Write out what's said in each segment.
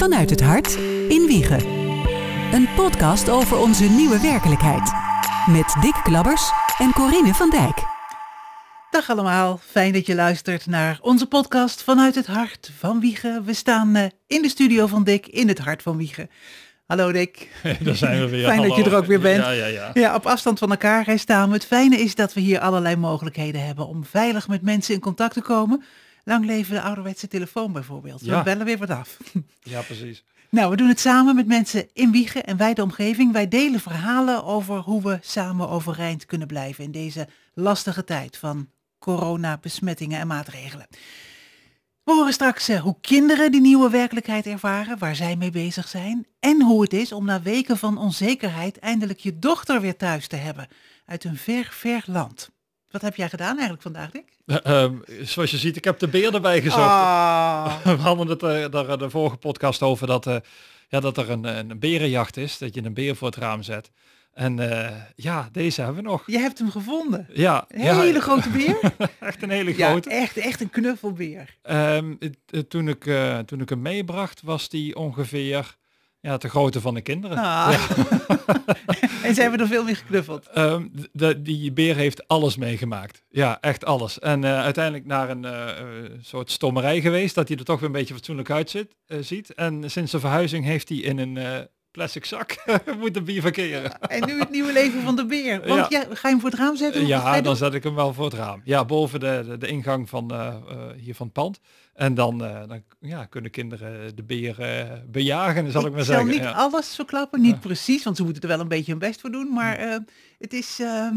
Vanuit het hart in Wiegen. Een podcast over onze nieuwe werkelijkheid. Met Dick Klabbers en Corine van Dijk. Dag allemaal, fijn dat je luistert naar onze podcast Vanuit het hart van Wiegen. We staan uh, in de studio van Dick in het hart van Wiegen. Hallo Dick. Daar zijn we weer. Fijn Hallo. dat je er ook weer bent. Ja, ja, ja. Ja, op afstand van elkaar hè, staan we. Het fijne is dat we hier allerlei mogelijkheden hebben om veilig met mensen in contact te komen. Lang leven de ouderwetse telefoon bijvoorbeeld. We bellen weer wat af. ja, precies. Nou, we doen het samen met mensen in Wiegen en wijde omgeving. Wij delen verhalen over hoe we samen overeind kunnen blijven in deze lastige tijd van coronabesmettingen en maatregelen. We horen straks eh, hoe kinderen die nieuwe werkelijkheid ervaren, waar zij mee bezig zijn. En hoe het is om na weken van onzekerheid eindelijk je dochter weer thuis te hebben uit een ver, ver land. Wat heb jij gedaan eigenlijk vandaag, Dick? Eh, ehm, zoals je ziet, ik heb de beer erbij gezocht. Ah. We hadden het eh, daar de vorige podcast over dat, eh, ja, dat er een, een berenjacht is. Dat je een beer voor het raam zet. En eh, ja, deze hebben we nog. Je hebt hem gevonden. Ja, Een ja, hele grote beer. echt een hele Ja, grote. echt, echt een knuffelbeer. Ehm, toen, ik, eh, toen ik hem meebracht, was die ongeveer ja, de grootte van de kinderen. Ah. en ze hebben er veel meer geknuffeld. Ehm, de, die beer heeft alles meegemaakt. Ja, echt alles. En eh, uiteindelijk naar een eh, eh, soort stommerij geweest, dat hij er toch weer een beetje fatsoenlijk uitziet, ziet. En sinds de verhuizing heeft hij in een plastic zak moeten bivakeren. En nu het nieuwe leven van de beer. Want ja. ga je hem voor het raam zetten? Ja, dan doen? zet ik hem wel voor het raam. Ja, boven de, de, de ingang van eh, eh, hier van het pand. En dan, eh, dan ja, kunnen kinderen de beer eh, bejagen, zal ik, maar zal zeggen. niet ja. alles verklappen, niet precies, want ze moeten er wel een beetje hun best voor doen. Maar het is ehm,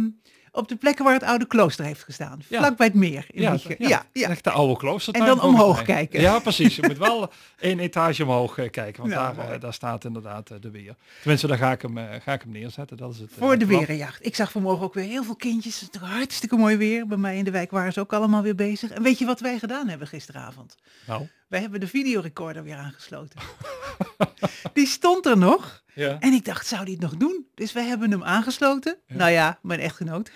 op de plekken waar het oude klooster heeft gestaan. Vlak bij het meer. In Ja, ja, ja, echt de oude klooster. En dan omhoog kijken. Ja, precies. Je moet wel één etage omhoog eh, kijken, want Nou, daar, eh, daar staat inderdaad eh, de beer. Tenminste, daar ga ik hem, ga ik hem neerzetten. Dat is het, Voor de plan. berenjacht. Ik zag vanmorgen ook weer heel veel kindjes. Het hartstikke mooi weer. Bij mij in de wijk waren ze ook allemaal weer bezig. En weet je wat wij gedaan hebben gisteravond? Nou, Wij hebben de videorecorder weer aangesloten. Die stond er nog. ja. En ik dacht, zou die het nog doen? Dus wij hebben hem aangesloten. Ja. Nou ja, mijn echtgenoot.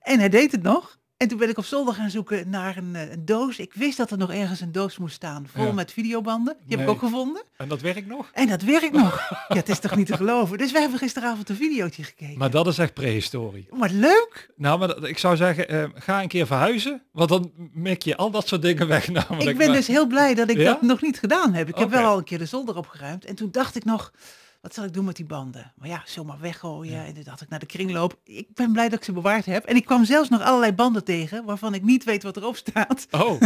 En hij deed het nog. En toen ben ik op zolder gaan zoeken naar een, eh, een doos. Ik wist dat er nog ergens een doos moest staan, vol Ja. met videobanden. Die heb ik Nee. ook gevonden. En dat werkt nog? En dat werkt nog. Ja, het is toch niet te geloven. Dus wij hebben gisteravond een videootje gekeken. Maar dat is echt prehistorie. Maar leuk. Nou, maar dat- ik zou zeggen, eh, ga een keer verhuizen, want dan mik je al dat soort dingen weg. Namelijk. Ik ben Maar- dus heel blij dat ik Ja? dat nog niet gedaan heb. Ik heb wel al een keer de zolder opgeruimd. En toen dacht ik nog, wat zal ik doen met die banden? Maar ja, zomaar weggooien. En toen dacht ik naar de kringloop. Ik ben blij dat ik ze bewaard heb. En ik kwam zelfs nog allerlei banden tegen, waarvan ik niet weet wat erop staat. Oh,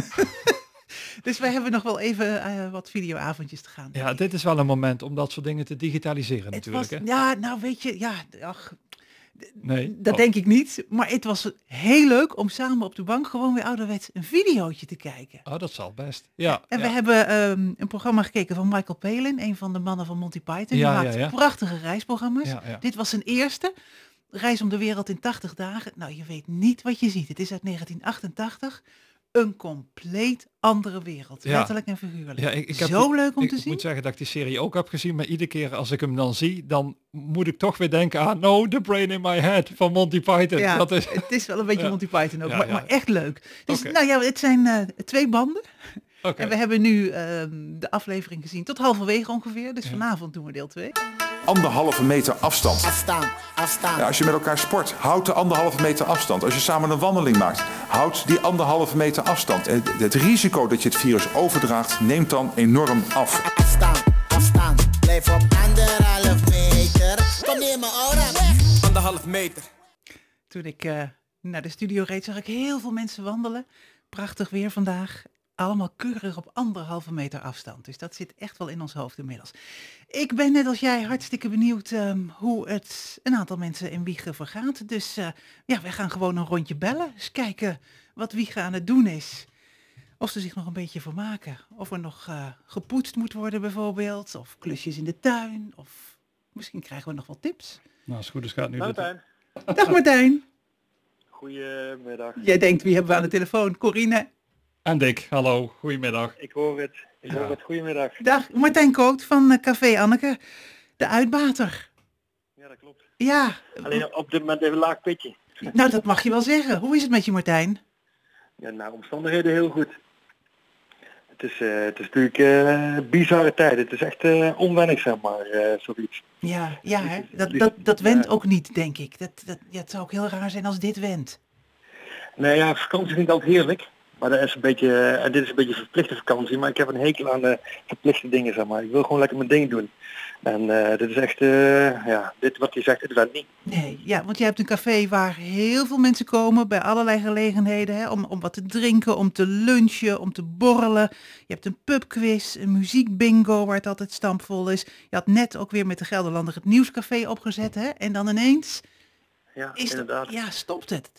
Dus wij hebben nog wel even eh, wat videoavondjes te gaan. ja, dit is wel een moment om dat soort dingen te digitaliseren het natuurlijk. was, hè? ja, nou weet je, ja, ach, Nee. dat Oh. denk ik niet. Maar het was heel leuk om samen op de bank gewoon weer ouderwets een videootje te kijken. Oh, dat zal best. Ja. En ja. we hebben ehm, een programma gekeken van Michael Palin, een van de mannen van Monty Python. Die Ja, maakt ja, ja. prachtige reisprogramma's. Ja, ja. Dit was zijn eerste. Reis om de wereld in 80 dagen. Nou, je weet niet wat je ziet. Het is uit 1988. Een compleet andere wereld. Ja. Letterlijk en figuurlijk. Ja, ik, ik heb Zo leuk om ik te zien. moet zeggen dat ik die serie ook heb gezien, maar iedere keer als ik hem dan zie, dan moet ik toch weer denken aan No, The Brain in My Head van Monty Python. Ja, Dat is, het is wel een beetje Ja. Monty Python ook, maar, maar echt leuk. Dus nou ja, het zijn eh, twee banden. Oké. En we hebben nu ehm, de aflevering gezien tot halverwege ongeveer. Dus vanavond doen we deel 2. Anderhalve meter afstand. Afstaan, afstaan. Ja, als je met elkaar sport, houd de anderhalve meter afstand. Als je samen een wandeling maakt, houd die anderhalve meter afstand. Het risico dat je het virus overdraagt, neemt dan enorm af. Afstaan, afstaan. Blijf op anderhalf meter. Kom neer mijn aura weg. Anderhalf meter. Toen ik eh, naar de studio reed, zag ik heel veel mensen wandelen. Prachtig weer vandaag. Allemaal keurig op anderhalve meter afstand. Dus dat zit echt wel in ons hoofd inmiddels. Ik ben net als jij hartstikke benieuwd ehm, hoe het een aantal mensen in Wiegen vergaat. Dus eh, ja, wij gaan gewoon een rondje bellen. Eens kijken wat Wiegen aan het doen is. Of ze zich nog een beetje vermaken. Of er nog eh, gepoetst moet worden bijvoorbeeld. Of klusjes in de tuin. Of misschien krijgen we nog wat tips. Nou, als het goed is gaat nu dit... Martijn, Dag Martijn. goedemiddag. Jij denkt, wie hebben we aan de telefoon? Corine. En Dick, hallo, goedemiddag. Ik hoor het. Ik hoor het. Goedemiddag. Dag, Martijn Koot van eh, Café Anneke. De uitbater. Ja, dat klopt. Ja, Alleen op dit moment even een laag pitje. nou dat mag je wel zeggen. Hoe is het met je Martijn? Ja, naar omstandigheden heel goed. Het is, eh, het is natuurlijk eh bizarre tijd. Het is echt eh, onwennig, zeg maar, eh, zoiets. Ja, ja hè? Dat, dat, dat went ook niet, denk ik. Dat, dat, ja, het zou ook heel raar zijn als dit went. Nou ja, vakantie vind ik altijd heerlijk. Maar dat is een beetje, eh, en dit is een beetje verplichte vakantie, maar ik heb een hekel aan eh, verplichte dingen, zeg maar. Ik wil gewoon lekker mijn ding doen. En eh, dit is echt, eh, ja, dit wat je zegt, het went niet. Nee, ja, want je hebt een café waar heel veel mensen komen bij allerlei gelegenheden. Hè, om, om wat te drinken, om te lunchen, om te borrelen. Je hebt een pubquiz, een muziekbingo waar het altijd stampvol is. Je had net ook weer met de Gelderlander het nieuwscafé opgezet. Hè, en dan ineens Ja, is het, inderdaad. ja, stopt het.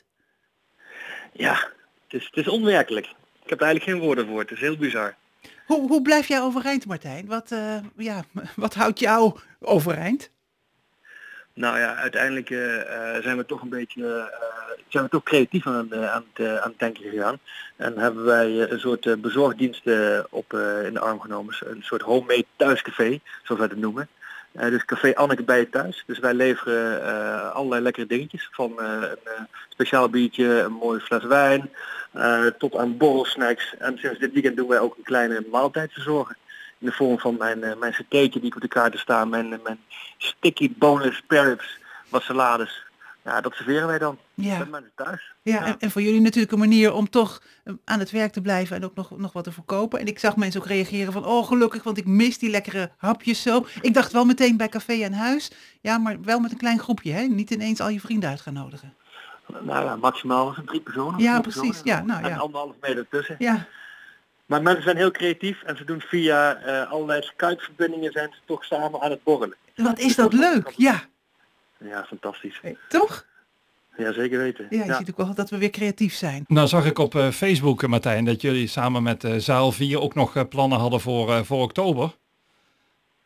Ja, is, het is onwerkelijk. Ik heb er eigenlijk geen woorden voor. Het is heel bizar. Hoe, hoe blijf jij overeind, Martijn? Wat, eh, ja, wat houdt jou overeind? Nou ja, uiteindelijk eh, eh, zijn we toch een beetje zijn we toch creatief aan, aan, het, aan het denken gegaan. En hebben wij een soort bezorgdiensten op in de arm genomen. Een soort homemade thuiscafé, zoals wij het noemen. Dus café Anneke bij je thuis. Dus wij leveren allerlei lekkere dingetjes. Van een speciaal biertje, een mooie fles wijn, eh, tot aan borrelsnacks. En sinds dit weekend doen wij ook een kleine maaltijd verzorgen. In de vorm van mijn, eh, mijn satéetje die ik op de kaarten staan. Mijn, mijn sticky boneless spare ribs, wat salades. Ja, dat serveren wij dan. Ja. Met mensen thuis. Ja, En, en voor jullie natuurlijk een manier om toch eh, aan het werk te blijven en ook nog, nog wat te verkopen. En ik zag mensen ook reageren van, oh gelukkig, want ik mis die lekkere hapjes zo. Ik dacht wel meteen bij café aan huis, ja, maar wel met een klein groepje, hè? Niet ineens al je vrienden uit gaan nodigen. Nou ja, maximaal was het drie personen. Ja, precies. personen. Ja, nou En ja. anderhalf meter ertussen. Ja, Maar mensen zijn heel creatief en ze doen via eh, allerlei Skype-verbindingen zijn ze toch samen aan het borrelen. wat is dat leuk, ja. Ja, fantastisch. Toch? Ja, zeker weten. Ja, je ziet ook wel dat we weer creatief zijn. Nou zag ik op eh, Facebook, eh, Martijn, dat jullie samen met eh Zaal 4 ook nog eh, plannen hadden voor, eh, voor oktober.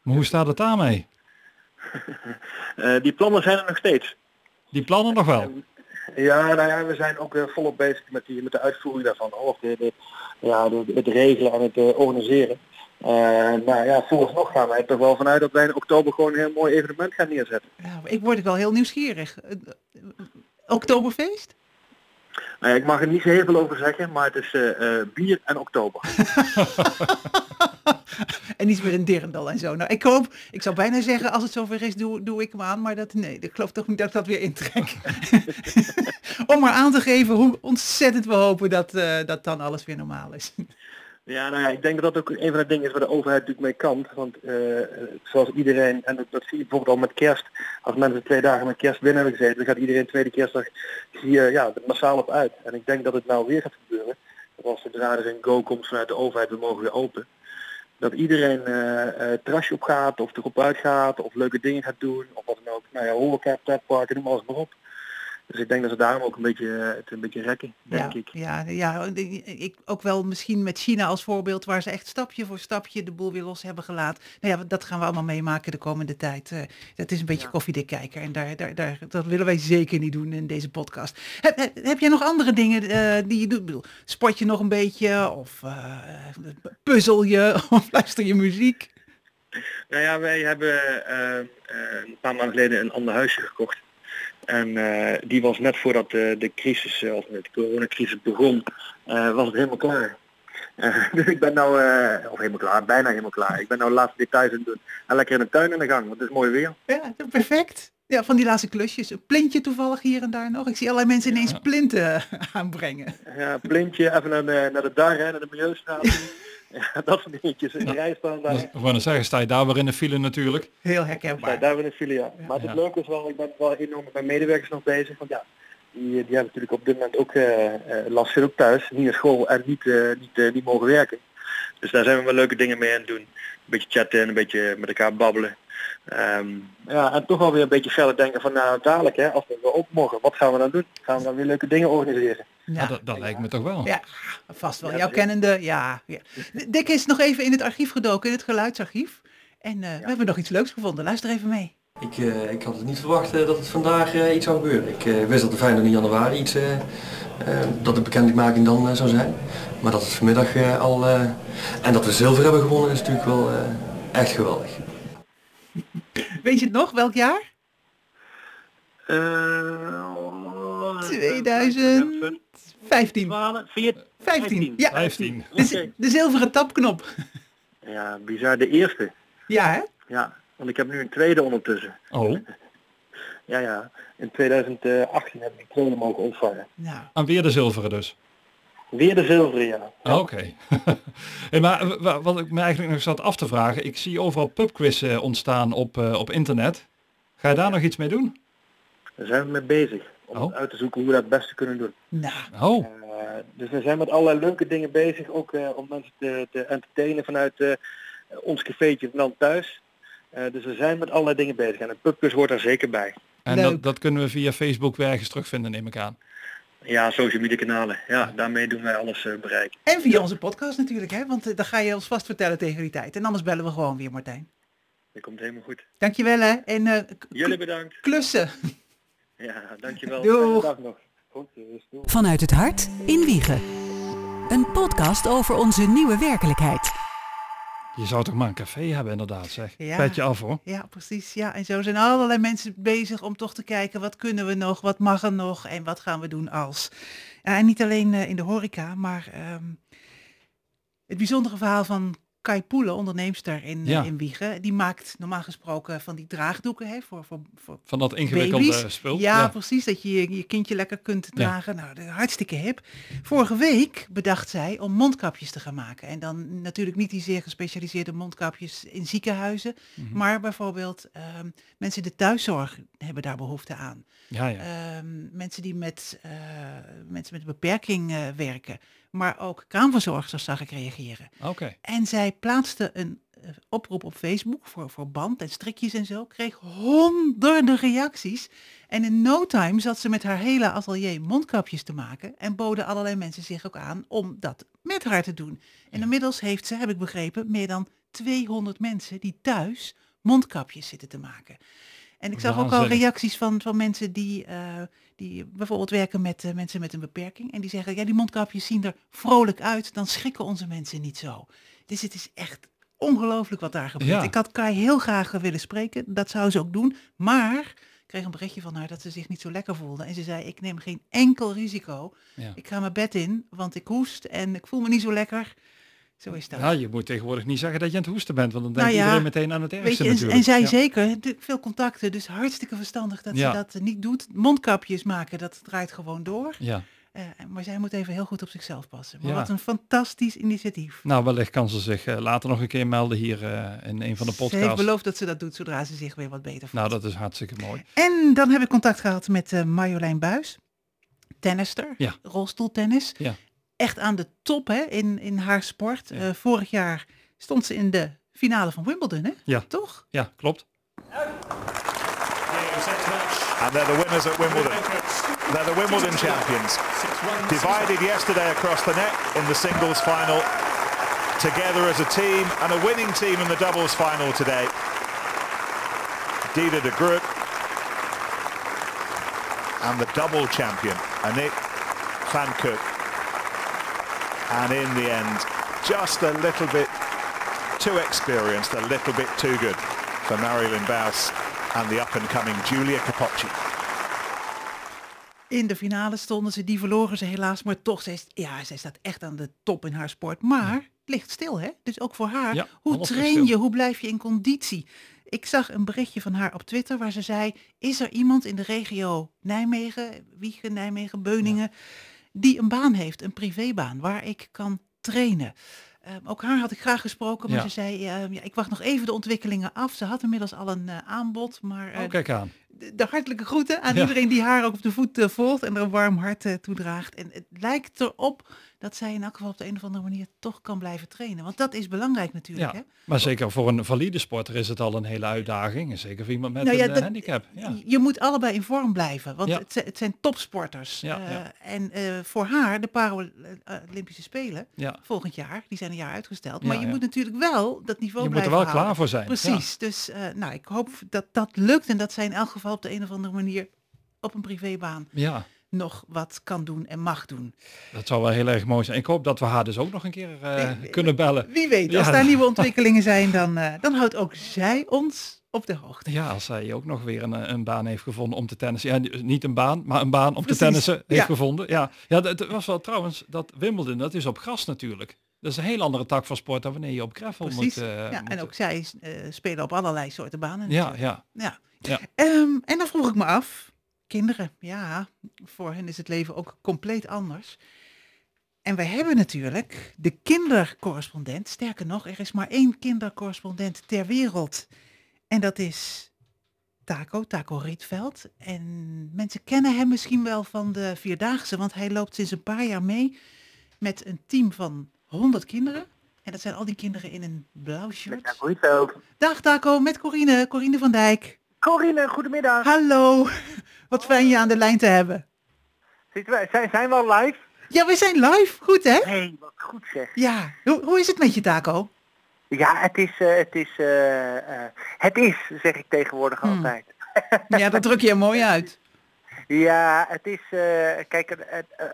Maar hoe staat het daarmee? Eh, die plannen zijn er nog steeds. Die plannen nog wel? Ja, nou ja, we zijn ook volop bezig met, die, met de uitvoering daarvan. Of de, de, ja, de, het regelen en het eh, organiseren. Eh maar ja, vooralsnog gaan wij er wel vanuit dat wij in oktober gewoon een heel mooi evenement gaan neerzetten. Ja, ik word wel heel nieuwsgierig. Eh, Oktoberfeest? Nou ja, ik mag er niet zo heel veel over zeggen, maar het is bier en oktober. En iets met een dirndl en zo. Nou, ik hoop, ik zou bijna zeggen, als het zover is, doe, doe ik hem aan. Maar dat, nee, ik geloof toch niet dat ik dat weer intrek. Om maar aan te geven hoe ontzettend we hopen dat, eh, dat dan alles weer normaal is. Ja, nou ja, ik denk dat dat ook een van de dingen is waar de overheid natuurlijk mee kan. Want eh, zoals iedereen, en dat, dat zie je bijvoorbeeld al met kerst, als mensen twee dagen met kerst binnen hebben gezeten, dan gaat iedereen tweede kerstdag hier ja, massaal op uit. En ik denk dat het nou weer gaat gebeuren. Als zodra er een go komt vanuit de overheid, we mogen weer open. Dat iedereen het terrasje op gaat, of erop uitgaat, of leuke dingen gaat doen, of wat dan ook. Nou ja, horeca, pretparken, noem alles maar op. Dus ik denk dat ze daarom ook een beetje, het een beetje rekken, denk ja, ik. Ja, ja, ik ook wel misschien met China als voorbeeld, waar ze echt stapje voor stapje de boel weer los hebben gelaten. Nou ja, dat gaan we allemaal meemaken de komende tijd. Eh, dat is een beetje koffiedik kijken en daar, daar, daar, dat willen wij zeker niet doen in deze podcast. Heb, heb, heb jij nog andere dingen eh, die je doet? Ik bedoel, sport je nog een beetje of eh, puzzel je of luister je muziek? Nou ja, wij hebben een paar maanden geleden een ander huisje gekocht. En eh, die was net voordat de, de crisis, eh, of de coronacrisis begon, eh, was het helemaal klaar. Eh, dus ik ben nou, eh, of helemaal klaar, bijna helemaal klaar. Ik ben nou de laatste details aan het doen. En lekker in de tuin aan de gang, want het is mooi weer. Ja, perfect. Ja, van die laatste klusjes. Een plintje toevallig hier en daar nog. Ik zie allerlei mensen ineens plinten aanbrengen. Ja, plintje, even naar de, naar de dar, hè, naar de milieustraat. ja, dat soort dingetjes. In de rij staan daar. Ik wou zeggen, sta je daar weer in de file natuurlijk. Heel Ja, herkenbaar. daar ben ik file, ja. Maar het Ja. leuke is wel, ik ben wel enorm met mijn medewerkers nog bezig. Want ja, die, die hebben natuurlijk op dit moment ook eh, eh, last zit ook thuis, niet naar school en niet, eh, niet, eh, niet mogen werken. Dus daar zijn we wel leuke dingen mee aan het doen. Een beetje chatten en een beetje met elkaar babbelen. Ehm, ja, en toch wel weer een beetje verder denken van nou dadelijk hè, als we weer op mogen, wat gaan we dan doen? Gaan we dan weer leuke dingen organiseren? Ja. dat, dat lijkt me toch wel. Ja, vast wel. Ja, Jouw kennende, ja. ja. Dick is nog even in het archief gedoken, in het geluidsarchief. En eh, we hebben nog iets leuks gevonden. Luister even mee. Ik, eh, ik had het niet verwacht eh, dat het vandaag eh, iets zou gebeuren. Ik eh, wist dat de 25 januari iets, dat de bekendmaking dan zou zijn. Maar dat het vanmiddag eh, al, eh, en dat we zilver hebben gewonnen is natuurlijk wel eh, echt geweldig. Weet je het nog, welk jaar? Eh, 2000. 15. 12, 14, 15. Ja, 15. de, de zilveren tapknop. Ja, bizar. De eerste. Ja, hè? Ja, want ik heb nu een tweede ondertussen. Oh, Ja, ja. In 2018 heb ik een tweede mogen ontvangen. Nou, en weer de zilveren dus. Weer de zilveren, ja. Ah, Oké. Hey, maar wat ik me eigenlijk nog zat af te vragen, ik zie overal pubquizzen ontstaan op, eh, op internet. Ga je daar nog iets mee doen? Daar zijn we mee bezig. Om Oh. uit te zoeken hoe we dat het beste kunnen doen. nou. Oh, Eh, dus we zijn met allerlei leuke dingen bezig. Ook eh, om mensen te, te entertainen vanuit eh, ons cafeetje van thuis. Eh, dus we zijn met allerlei dingen bezig. En een pubquiz hoort daar zeker bij. en dat, dat kunnen we via Facebook weer ergens terugvinden, neem ik aan. Ja, social media kanalen. Ja, daarmee doen wij alles eh, bereiken. En via onze podcast natuurlijk, hè? Want eh, dan ga je ons vast vertellen tegen die tijd. En anders bellen we gewoon weer, Martijn. Dat komt helemaal goed. Dankjewel, hè? En eh, Jullie bedankt. klussen. Ja, dankjewel. Doeg. Dag nog. Goed, dus, doeg. Vanuit het hart in Wiegen. Een podcast over onze nieuwe werkelijkheid. Je zou toch maar een café hebben inderdaad, zeg. Ja. Petje af hoor. Ja, precies. Ja, en zo zijn allerlei mensen bezig om toch te kijken wat kunnen we nog, wat mag er nog en wat gaan we doen als. En niet alleen eh, in de horeca, maar ehm, het bijzondere verhaal van Kai Poelen, onderneemster in, eh, Ja. in Wiegen, die maakt normaal gesproken van die draagdoeken hè, voor, voor, voor Van dat ingewikkelde baby's. spul. Ja, precies. Dat je je- je kindje lekker kunt dragen. Nou, dat is hartstikke hip. Vorige week bedacht zij om mondkapjes te gaan maken. En dan natuurlijk niet die zeer gespecialiseerde mondkapjes in ziekenhuizen. Mhm. Maar bijvoorbeeld ehm, mensen in de thuiszorg hebben daar behoefte aan. Ja, ja. Ehm, mensen die met, eh, mensen met een beperking eh, werken. Maar ook kraamverzorgsters zag ik reageren. Oké. En zij plaatste een eh, oproep op Facebook voor, voor band en strikjes en zo. Kreeg honderden reacties. En in no time zat ze met haar hele atelier mondkapjes te maken. En boden allerlei mensen zich ook aan om dat met haar te doen. En inmiddels heeft ze, heb ik begrepen, meer dan 200 mensen die thuis mondkapjes zitten te maken. En ik zag ook al reacties van, van mensen die, eh, die bijvoorbeeld werken met eh, mensen met een beperking. En die zeggen, ja, die mondkapjes zien er vrolijk uit. Dan schrikken onze mensen niet zo. Dus het is echt ongelooflijk wat daar gebeurt. Ja. Ik had Kai heel graag willen spreken. Dat zou ze ook doen. Maar ik kreeg een berichtje van haar dat ze zich niet zo lekker voelde. En ze zei, ik neem geen enkel risico. Ja. Ik ga mijn bed in, want ik hoest en ik voel me niet zo lekker. Zo is dat. Ja, je moet tegenwoordig niet zeggen dat je aan het hoesten bent, want dan Nou denkt ja, iedereen meteen aan het ergste Weet je, en, natuurlijk. en zij Ja. zeker, de- veel contacten, dus hartstikke verstandig dat Ja. ze dat niet doet. Mondkapjes maken, dat draait gewoon door. Ja. Eh, maar zij moet even heel goed op zichzelf passen. Maar wat een fantastisch initiatief. Nou, wellicht kan ze zich eh, later nog een keer melden hier eh, in een van de Ze heeft podcasts. beloofd dat ze dat doet zodra ze zich weer wat beter voelt. Nou, dat is hartstikke mooi. En dan heb ik contact gehad met Marjolein Buis, tennister, Ja. rolstoeltennis. Ja. Echt aan de top hè, in, in haar sport. Ja. Eh, vorig jaar stond ze in de finale van Wimbledon, hè? Ja. Toch? Ja, klopt. And they're the winners at Wimbledon. They're the Wimbledon champions. Divided yesterday across the net in the singles final. Together as a team and a winning team in the doubles final today. Dida de Groot and the double champion, Anik van Kook. And in the end, just a little bit too experienced, a little bit too good for Marilyn Baus and the up-and-coming Julia Capocci. In de finale stonden ze, die verloren ze helaas, maar toch, zij, is- ja, zij staat echt aan de top in haar sport. Maar het ligt stil, hè? Dus ook voor haar. Ja, hoe train je? Hoe blijf je in conditie? Ik zag een berichtje van haar op Twitter waar ze zei, is er iemand in de regio Nijmegen, Wiegen, Nijmegen, Beuningen, die een baan heeft, een privébaan, waar ik kan trainen? Ehm, ook haar had ik graag gesproken, maar Ja. ze zei, ehm, ja, ik wacht nog even de ontwikkelingen af. Ze had inmiddels al een eh, aanbod, maar eh, Oh, kijk aan. de, de hartelijke groeten aan Ja. iedereen die haar ook op de voet eh, volgt en er een warm hart eh, toedraagt. En het lijkt erop dat zij in elk geval op de een of andere manier toch kan blijven trainen. Want dat is belangrijk natuurlijk. Ja, Hè? maar zeker voor een valide sporter is het al een hele uitdaging. En zeker voor iemand met Nou ja, een eh, dat- handicap. Ja. Je moet allebei in vorm blijven, want Ja. het, het zijn topsporters. Ja, ja. En eh, voor haar, de Paralympische Spelen, ja. volgend jaar, die zijn een jaar uitgesteld. Ja, maar je moet natuurlijk wel dat niveau Je moet er wel houden. klaar voor zijn. Precies. Dus nou, ik hoop dat dat lukt en dat zij in elk geval op de een of andere manier op een privébaan Ja. Nog wat kan doen en mag doen. dat zou wel heel erg mooi zijn. Ik hoop dat we haar dus ook nog een keer eh, kunnen bellen. Wie weet, als Ja. daar nieuwe ontwikkelingen zijn, dan, eh, dan houdt ook zij ons op de hoogte. Ja, als hij ook nog weer een, eh, een baan heeft gevonden om te tennissen. Ja, niet een baan, maar een baan om Precies, te tennissen heeft ja. gevonden. Ja, ja dat was wel trouwens, dat Wimbledon, dat is op gras natuurlijk. Dat is een heel andere tak van sport dan wanneer je op gravel Precies. moet... eh, ja, moet- en ook zij spelen op allerlei soorten banen. Ja, natuurlijk. ja. Ja. Ja. Ehm, en dan vroeg ik me af, kinderen, ja, voor hen is het leven ook compleet anders. En wij hebben natuurlijk de kindercorrespondent. Sterker nog, er is maar één kindercorrespondent ter wereld. En dat is Taco, Taco Rietveld. En mensen kennen hem misschien wel van de Vierdaagse, want hij loopt sinds een paar jaar mee met een team van 100 kinderen. En dat zijn al die kinderen in een blauw shirt. Dag Taco, met Corine, Corine van Dijk. Corine, goedemiddag. Hallo, wat fijn je aan de lijn te hebben. Zitten wij, zijn, zijn we al live? Ja, we zijn live, goed hè? Nee, wat goed zeg. Ja, hoe, hoe is het met je Taco? Ja, het is, eh, het is, eh, eh, het is, zeg ik tegenwoordig Hmm. altijd. Ja, dat druk je er mooi uit. Ja, het is, eh, kijk,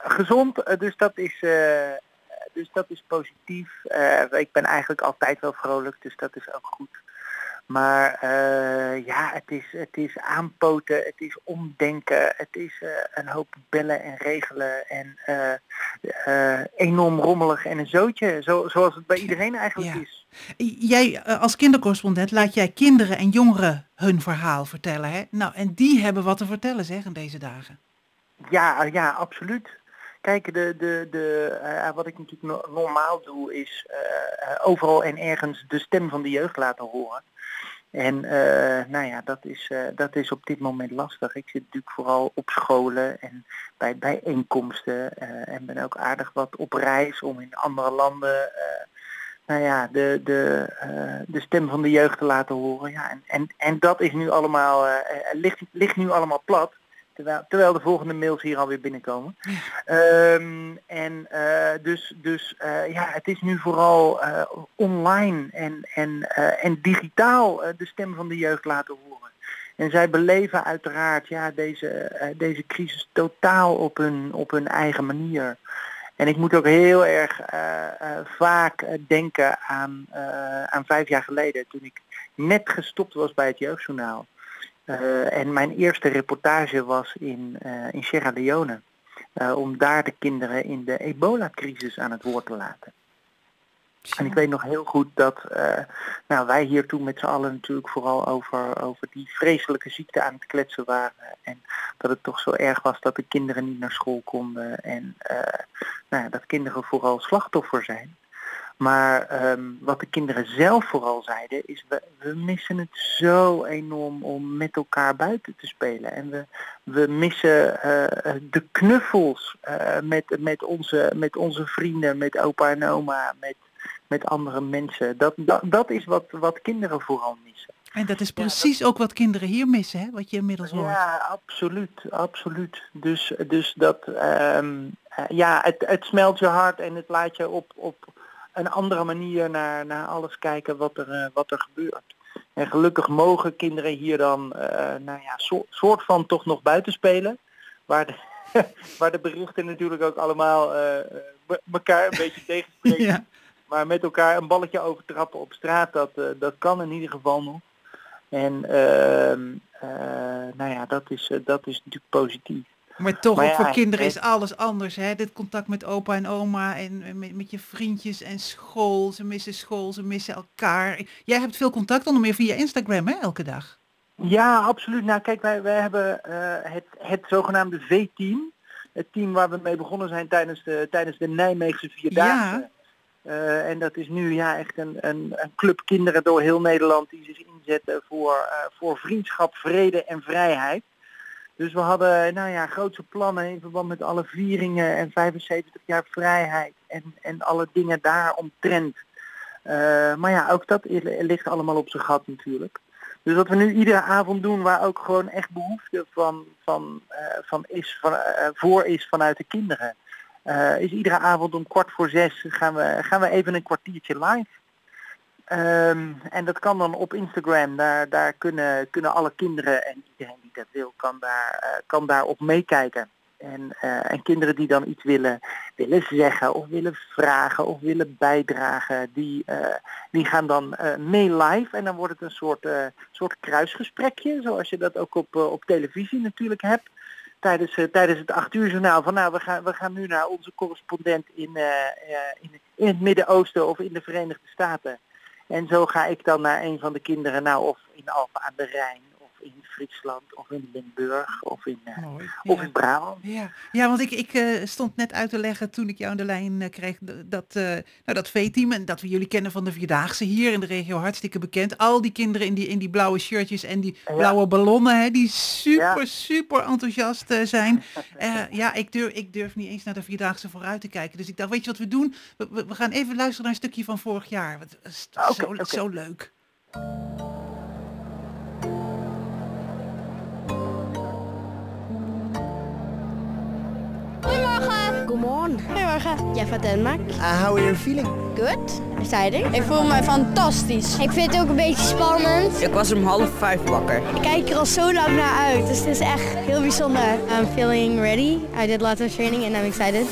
gezond, dus dat is, eh, dus dat is positief. Ik ben eigenlijk altijd wel vrolijk, dus dat is ook goed. Maar eh, ja, het is, het is aanpoten, het is omdenken, het is eh, een hoop bellen en regelen en eh, eh, enorm rommelig en een zootje, zo, zoals het bij iedereen eigenlijk Ja. is. Jij als kindercorrespondent laat jij kinderen en jongeren hun verhaal vertellen hè? Nou, en die hebben wat te vertellen zeg in deze dagen. Ja, ja, absoluut. Kijk, de, de, de, eh, wat ik natuurlijk no- normaal doe is eh, overal en ergens de stem van de jeugd laten horen. En eh, nou ja, dat is, eh, dat is op dit moment lastig. Ik zit natuurlijk vooral op scholen en bij bijeenkomsten eh, en ben ook aardig wat op reis om in andere landen nou ja, de, de, de stem van de jeugd te laten horen. Ja, en, en, en dat is nu allemaal, ligt, ligt nu allemaal plat. Terwijl, terwijl de volgende mails hier alweer binnenkomen. Ehm, en eh, dus, dus eh, ja, het is nu vooral eh, online en, en, en digitaal de stem van de jeugd laten horen. En zij beleven uiteraard ja, deze, deze crisis totaal op hun, op hun eigen manier. En ik moet ook heel erg vaak denken aan, aan vijf jaar geleden, toen ik net gestopt was bij het Jeugdjournaal. Eh, en mijn eerste reportage was in, eh, in Sierra Leone. eh, om daar de kinderen in de ebola-crisis aan het woord te laten. En ik weet nog heel goed dat nou, wij hier toen met z'n allen natuurlijk vooral over, over die vreselijke ziekte aan het kletsen waren. En dat het toch zo erg was dat de kinderen niet naar school konden. En eh, nou dat kinderen vooral slachtoffer zijn. Maar ehm, wat de kinderen zelf vooral zeiden is, we, we missen het zo enorm om met elkaar buiten te spelen. En we, we missen eh, de knuffels eh, met, met, onze, met onze vrienden, met opa en oma, met, met andere mensen. Dat, dat, dat is wat, wat kinderen vooral missen. En dat is precies ook wat kinderen hier missen, hè? wat je inmiddels hoort. Ja, absoluut, absoluut. Dus, dus dat, eh, ja, het, het smelt je hart en het laat je op, op een andere manier naar, naar alles kijken wat er, eh, wat er gebeurt. En gelukkig mogen kinderen hier dan, eh, nou ja, soort, soort van toch nog buiten spelen. Waar de, waar de berichten natuurlijk ook allemaal eh, eh, elkaar een beetje tegenspreken. Ja. Maar met elkaar een balletje overtrappen op straat, dat, dat kan in ieder geval nog. En ehm, eh, nou ja, dat is, dat is natuurlijk positief. Maar toch, Maar ook ja, voor kinderen is alles anders. Hè? Dit contact met opa en oma en met, met je vriendjes en school. Ze missen school, ze missen elkaar. Jij hebt veel contact onder meer via Instagram, hè, elke dag. Ja, absoluut. Nou kijk, wij, wij hebben eh, het, het zogenaamde V-team. Het team waar we mee begonnen zijn tijdens de, tijdens de Nijmeegse Vierdaagse. Eh, en dat is nu ja, echt een, een, een club kinderen door heel Nederland die zich inzetten voor, eh, voor vriendschap, vrede en vrijheid. Dus we hadden nou ja, grootse plannen in verband met alle vieringen en 75 jaar vrijheid en, en alle dingen daar omtrent. Eh, maar ja, ook dat ligt allemaal op zijn gat natuurlijk. Dus wat we nu iedere avond doen, waar ook gewoon echt behoefte van, van, eh, van is, van, eh, voor is vanuit de kinderen. is iedere avond om kwart voor zes gaan we, gaan we even een kwartiertje live. Ehm, en dat kan dan op Instagram. Daar, daar kunnen, kunnen alle kinderen en iedereen die dat wil, kan daar, eh, kan daar op meekijken. En, eh, en kinderen die dan iets willen, willen zeggen of willen vragen of willen bijdragen, die, eh, die gaan dan mee live. En dan wordt het een soort, soort kruisgesprekje, zoals je dat ook op, op televisie natuurlijk hebt. Tijdens, tijdens het acht uur journaal van nou, we gaan, we gaan nu naar onze correspondent in, in, in het Midden-Oosten of in de Verenigde Staten. En zo ga ik dan naar een van de kinderen, nou of in Alphen aan de Rijn, Friesland, of in Limburg, of in, eh, Mooi. of in Brabant. Ja, ja want ik, ik eh, stond net uit te leggen toen ik jou aan de lijn eh, kreeg dat, nou, dat V-team en dat we jullie kennen van de Vierdaagse hier in de regio hartstikke bekend. Al die kinderen in die, in die blauwe shirtjes en die Ja. blauwe ballonnen hè, die super, Ja. super enthousiast zijn. Ja, ik durf, ik durf niet eens naar de Vierdaagse vooruit te kijken. Dus ik dacht, weet je wat we doen? We, we, we gaan even luisteren naar een stukje van vorig jaar. Is Oké, zo, zo leuk. Goedemorgen. Goedemorgen. Goedemorgen. Jij van Denmark. Uh, how are you feeling? Good. Exciting. Ik voel me fantastisch. Ik vind het ook een beetje spannend. Ik was om half vijf wakker. Ik kijk er al zo lang naar uit. Dus het is echt heel bijzonder. I'm feeling ready. I did a lot of training and I'm excited.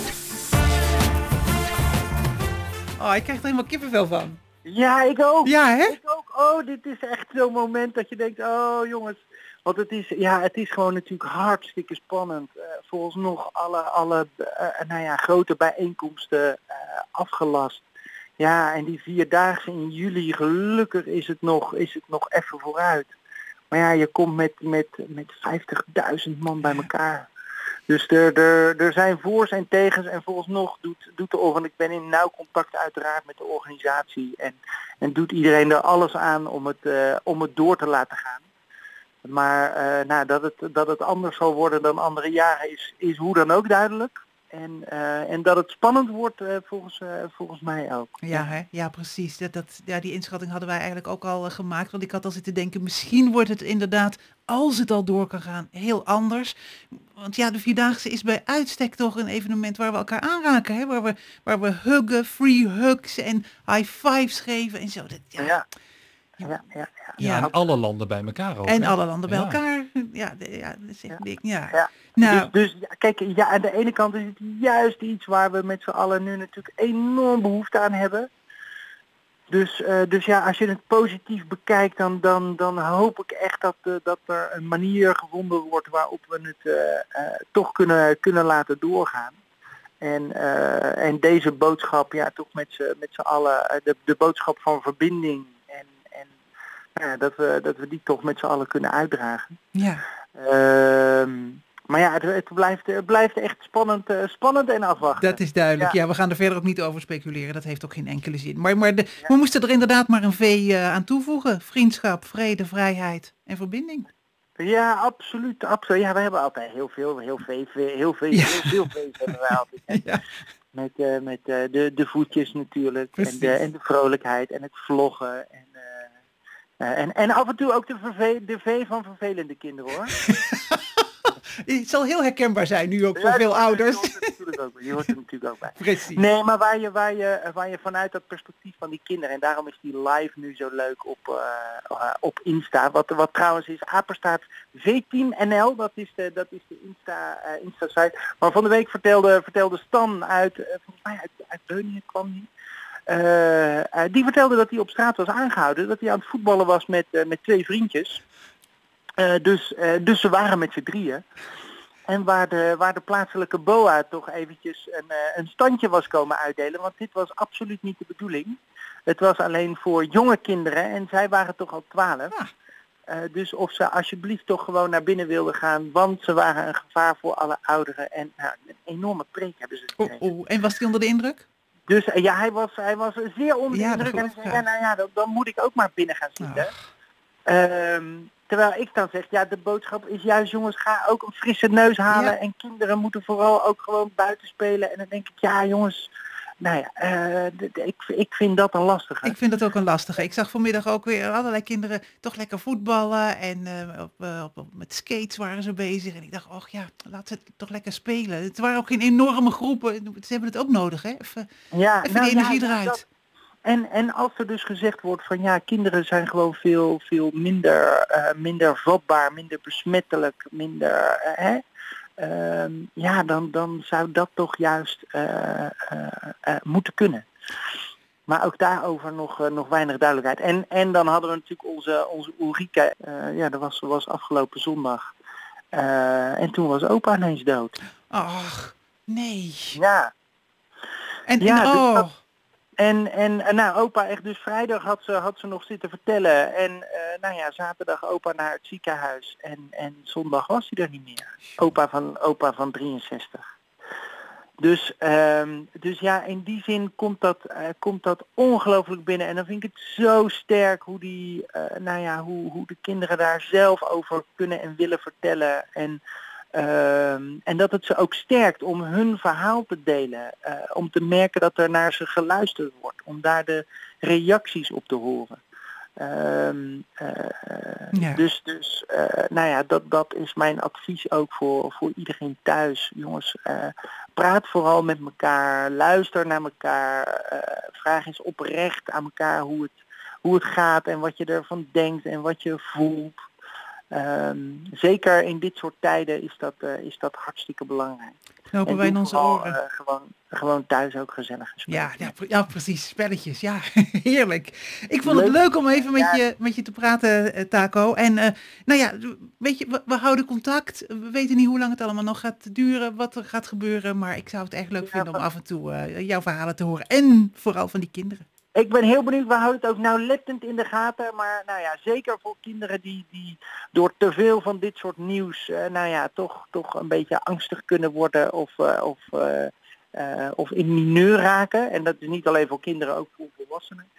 Oh, ik krijg er helemaal kippenvel van. Ja, ik ook. Ja, hè? Ik ook. Oh, dit is echt zo'n moment dat je denkt, oh jongens. Want het is, ja, het is gewoon natuurlijk hartstikke spannend. Eh volgens nog alle, alle eh, nou ja, grote bijeenkomsten eh, afgelast. Ja, en die vierdaagse in juli, gelukkig is het nog, is het nog even vooruit. Maar ja, je komt met, met, met 50.000 man bij elkaar. Dus er, er, er zijn voor's en tegens en volgens nog doet, doet de organ, ik ben in nauw contact uiteraard met de organisatie en, en doet iedereen er alles aan om het, eh, om het door te laten gaan. Maar eh, nou, dat, het, dat het anders zal worden dan andere jaren is, is hoe dan ook duidelijk. En, eh, en dat het spannend wordt eh, volgens, volgens mij ook. Ja, hè? ja precies. Dat, dat, ja, die inschatting hadden wij eigenlijk ook al gemaakt. Want ik had al zitten denken, misschien wordt het inderdaad, als het al door kan gaan, heel anders. Want ja, de Vierdaagse is bij uitstek toch een evenement waar we elkaar aanraken. Hè? Waar, we, waar we huggen, free hugs en high fives geven en zo. Dat, ja. Ja. Ja, ja, ja. En alle landen bij elkaar ook. En hè? alle landen bij Ja. elkaar. Ja, de- ja dat is echt dik. Ja. Ja. Nou, Dus, dus ja, kijk, ja, aan de ene kant is het juist iets waar we met z'n allen nu natuurlijk enorm behoefte aan hebben. Dus, eh, dus ja, als je het positief bekijkt, dan, dan, dan hoop ik echt dat, eh, dat er een manier gevonden wordt waarop we het eh, toch kunnen, kunnen laten doorgaan. En, eh, en deze boodschap, ja, toch met z'n met z'n allen, de, de boodschap van verbinding. Nou ja, dat, we, dat we die toch met z'n allen kunnen uitdragen. ja. Ehm, maar ja, het, het, blijft, het blijft echt spannend, eh, spannend en afwachten. Dat is duidelijk. Ja. Ja. we gaan er verder ook niet over speculeren. Dat heeft ook geen enkele zin. Maar, maar de, we moesten er inderdaad maar een V eh, aan toevoegen. Vriendschap, vrede, vrijheid en verbinding. Ja, absoluut, absoluut. Ja, we hebben altijd heel veel, heel veel, heel veel, Ja. heel veel hebben wij altijd. Met, eh, met de, de voetjes natuurlijk. En de, en de vrolijkheid en het vloggen. En, en, en af en toe ook de, verve de V van vervelende kinderen hoor. Het zal heel herkenbaar zijn nu ook voor veel ouders. er. Die hoort er natuurlijk ook bij. Precies. Nee, maar waar je, waar, je, waar je vanuit dat perspectief van die kinderen, en daarom is die live nu zo leuk op, eh, eh, op Insta, wat, wat trouwens is apenstaat V10NL, dat is de, dat is de Insta, eh, Insta site. Maar van de week vertelde, vertelde Stan uit, eh, volgens mij uit, uit Beuningen kwam die. Eh, eh, die vertelde dat hij op straat was aangehouden, dat hij aan het voetballen was met, eh, met twee vriendjes. Dus, dus ze waren met z'n drieën. En waar de, waar de plaatselijke BOA toch eventjes een, een standje was komen uitdelen. Want dit was absoluut niet de bedoeling. Het was alleen voor jonge kinderen en zij waren toch al twaalf. Ah. Dus of ze alsjeblieft toch gewoon naar binnen wilden gaan. Want ze waren een gevaar voor alle ouderen. En nou, een enorme preek hebben ze gekregen. oeh. En was hij onder de indruk? Dus eh, ja, hij was, hij was zeer onder de Ja, dat indruk. En zei, ja, nou ja, dan, dan moet ik ook maar binnen gaan zitten. Ehm, terwijl ik dan zeg, ja, de boodschap is juist, jongens, ga ook een frisse neus halen. En kinderen moeten vooral ook gewoon buiten spelen. En dan denk ik, ja, jongens, nou ja, d- ik, ik vind dat een lastige. Ik vind het ook een lastige. Ik zag vanmiddag ook weer allerlei kinderen toch lekker voetballen. En eh, op, eh, op, op- met skates waren ze bezig. En ik dacht, och ja, laat ze toch lekker spelen. Het waren ook geen enorme groepen. Ze hebben het ook nodig, hè? Even, ja, even nou de energie ja, eruit. dat- En, en als er dus gezegd wordt van ja, kinderen zijn gewoon veel, veel minder, minder vatbaar, minder besmettelijk, minder. hè? Ehm, ja, dan, dan zou dat toch juist eh, eh, eh, moeten kunnen. Maar ook daarover nog, nog weinig duidelijkheid. En, en dan hadden we natuurlijk onze, onze Ulrike. ja, dat was, was afgelopen zondag. En toen was opa ineens dood. Ach, nee. Ja. En, Ja, en dus oh, dat- En, en, nou, opa echt dus vrijdag had ze, had ze nog zitten vertellen. En eh, nou ja, zaterdag opa naar het ziekenhuis. En, en zondag was hij er niet meer. Opa van, opa van 63. Dus, ehm, dus ja, in die zin komt dat, eh, komt dat ongelooflijk binnen. En dan vind ik het zo sterk hoe, die, eh, nou ja, hoe, hoe de kinderen daar zelf over kunnen en willen vertellen. En, ehm, en dat het ze ook sterkt om hun verhaal te delen. eh, om te merken dat er naar ze geluisterd wordt. Om daar de reacties op te horen. Ehm, eh, Ja. Dus, dus eh, nou ja, dat, dat is mijn advies ook voor, voor iedereen thuis. Jongens, praat vooral met elkaar, luister naar elkaar, vraag eens oprecht aan elkaar hoe het, hoe het gaat en wat je ervan denkt en wat je voelt. Ehm, zeker in dit soort tijden is dat, eh, is dat hartstikke belangrijk. knopen En wij in onze vooral, oren. eh, gewoon, gewoon thuis ook gezellig Ja, ja, pre- ja, precies. Spelletjes. Ja, heerlijk. Ik vond het Leuk. om even met, Ja. je, met je te praten, eh, Taco. En nou ja, weet je, we, we houden contact. We weten niet hoe lang het allemaal nog gaat duren, wat er gaat gebeuren. Maar ik zou het echt leuk Ja, vinden om af en toe jouw verhalen te horen. En vooral van die kinderen. Ik ben heel benieuwd, we houden het ook nauwlettend in de gaten. Maar nou ja, zeker voor kinderen die, die door te veel van dit soort nieuws, eh, nou ja, toch, toch een beetje angstig kunnen worden of, eh, of, eh, of in mineur raken. En dat is niet alleen voor kinderen, ook voor volwassenen.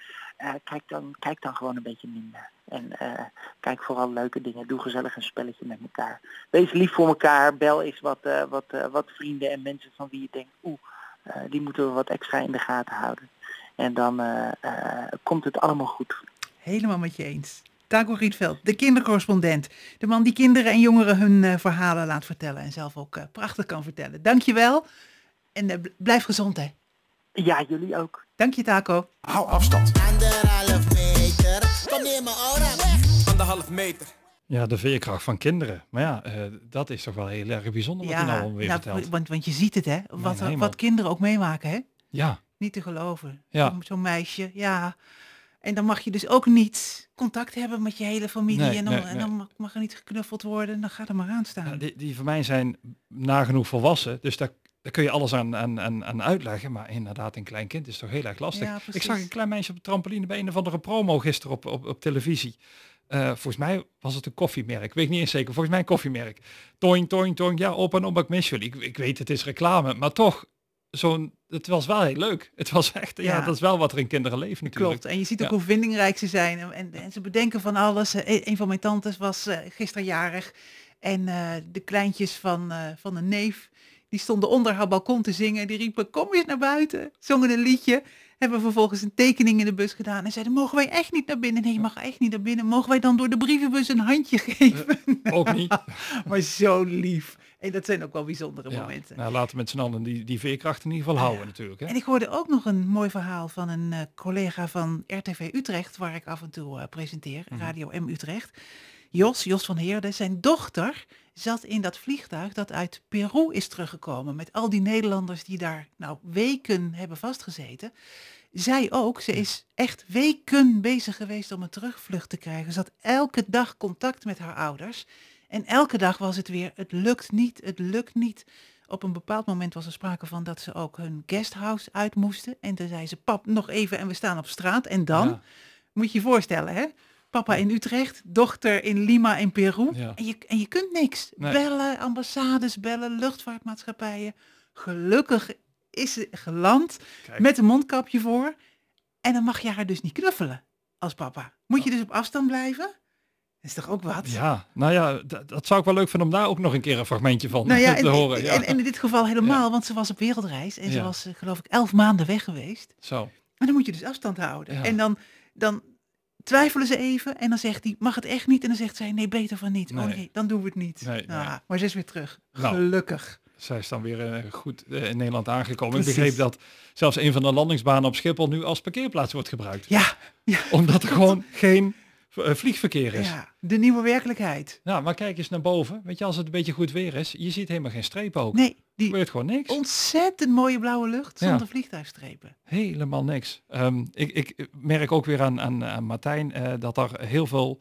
Kijk, dan, kijk dan gewoon een beetje minder. En kijk vooral leuke dingen. Doe gezellig een spelletje met elkaar. Wees lief voor elkaar. Bel eens wat, wat, wat vrienden en mensen van wie je denkt, oeh, eh, die moeten we wat extra in de gaten houden. En dan eh, eh, komt het allemaal goed. Helemaal met je eens. Taco Rietveld, de kindercorrespondent. De man die kinderen en jongeren hun eh, verhalen laat vertellen. En zelf ook eh, prachtig kan vertellen. Dankjewel. En bl- blijf gezond hè. Ja, jullie ook. Dank je Taco. Hou afstand. Anderhalf meter. Kom neer mijn aura weg. Anderhalf meter. Ja, de veerkracht van kinderen. Maar ja, eh, dat is toch wel heel erg bijzonder wat hij nou alweer nou, vertelt. want, want je ziet het hè. Wat, wat kinderen ook meemaken hè. Ja, Niet te geloven. Ja. Zo'n- meisje, ja. En dan mag je dus ook niet contact hebben met je hele familie. Nee, en dan, nee, en nee. dan mag, mag er niet geknuffeld worden. Dan gaat er maar aan staan. Ja, die, die van mij zijn nagenoeg volwassen. Dus daar, daar kun je alles aan, aan, aan, aan uitleggen. Maar inderdaad, een klein kind is toch heel erg lastig. Ja, ik zag een klein meisje op de trampoline bij een of andere promo gisteren op, op, op televisie. Eh, volgens mij was het een koffiemerk. Ik weet niet eens zeker. Volgens mij een koffiemerk. Toing, toing, toing. Ja, op en op, ik mis jullie. Ik, ik weet, het is reclame. Maar toch, zo'n, het was wel heel leuk. Het was echt, ja, Ja. dat is wel wat er in kinderen leeft natuurlijk. Klopt. En je ziet ook Ja. hoe vindingrijk ze zijn. En, en, en ze bedenken van alles. Eh, Een van mijn tantes was eh, gisteren jarig. En eh, de kleintjes van, eh, van een neef, die stonden onder haar balkon te zingen. Die riepen, kom eens naar buiten. Zongen een liedje. Hebben vervolgens een tekening in de bus gedaan. En zeiden, mogen wij echt niet naar binnen? Nee, je mag echt niet naar binnen. Mogen wij dan door de brievenbus een handje geven? Ook niet. maar zo lief. En dat zijn ook wel bijzondere Ja. momenten. Nou, laten we met z'n allen die, die veerkracht in ieder geval houden natuurlijk. Hè? En ik hoorde ook nog een mooi verhaal van een eh, collega van RTV Utrecht, waar ik af en toe eh, presenteer, Mhm. Radio M Utrecht. Jos, Jos van Heerde, zijn dochter zat in dat vliegtuig dat uit Peru is teruggekomen. Met al die Nederlanders die daar nou weken hebben vastgezeten. Zij ook, ze is echt weken bezig geweest om een terugvlucht te krijgen. Ze had elke dag contact met haar ouders. En elke dag was het weer, het lukt niet, het lukt niet. Op een bepaald moment was er sprake van dat ze ook hun guesthouse uit moesten. En toen zei ze, pap, nog even en we staan op straat. En dan, Ja. moet je je voorstellen, hè? Papa in Utrecht, dochter in Lima in Peru. Ja. En, je, en je kunt niks. Nee. Bellen, ambassades bellen, luchtvaartmaatschappijen. Gelukkig is ze geland Kijk. met een mondkapje voor. En dan mag je haar dus niet knuffelen als papa. Moet je dus op afstand blijven? Is toch ook wat? Ja, nou ja, dat, zou ik wel leuk vinden om daar ook nog een keer een fragmentje van Nou ja, te en, horen. Ja. en, en in dit geval helemaal, want ze was op wereldreis en ze was eh, geloof ik elf maanden weg geweest. Zo. En dan moet je dus afstand houden. En dan, dan twijfelen ze even en dan zegt hij, mag het echt niet? En dan zegt zij, nee, beter van niet. Oh Nee. nee, dan doen we het niet. Nee, Ah, nee. Maar ze is weer terug. Nou. Gelukkig. Zij is dan weer eh, goed eh, in Nederland aangekomen. Ik Precies. begreep dat zelfs een van de landingsbanen op Schiphol nu als parkeerplaats wordt gebruikt. Ja, ja. Omdat er gewoon geen vliegverkeer is. Ja. Ja, de nieuwe werkelijkheid. maar kijk eens naar boven. Weet je, als het een beetje goed weer is, je ziet helemaal geen streep ook. Nee, die gebeurt gewoon niks. ontzettend mooie blauwe lucht Ja. zonder vliegtuigstrepen. Helemaal niks. Ehm, ik, ik merk ook weer aan, aan, aan Martijn eh, dat er heel veel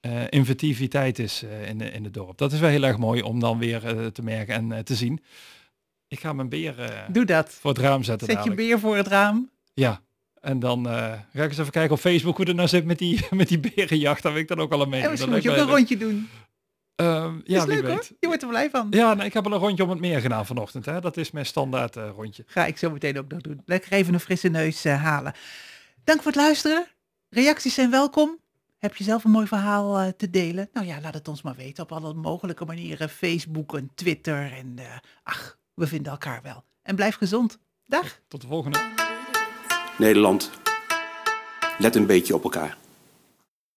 eh, inventiviteit is eh, in, de, in het dorp. Dat is wel heel erg mooi om dan weer eh, te merken en eh, te zien. Ik ga mijn beer eh, Doe dat. voor het raam zetten Zet je beer voor het raam. Ja. En dan eh, ga ik eens even kijken op Facebook hoe het nou zit met die, met die berenjacht. Daar wil ik dan ook al mee. En misschien moet je ook een rondje doen. Ehm, ja, is leuk weet. hoor. Je wordt er blij van. Ja, nee, ik heb al een rondje om het meer gedaan vanochtend. Hè. Dat is mijn standaard eh, rondje. Ga ik zo meteen ook nog doen. Lekker even een frisse neus eh, halen. Dank voor het luisteren. Reacties zijn welkom. Heb je zelf een mooi verhaal te delen? Nou ja, laat het ons maar weten op alle mogelijke manieren. Facebook en Twitter. En ach, we vinden elkaar wel. En blijf gezond. Dag. Tot de volgende. Nederland, let een beetje op elkaar.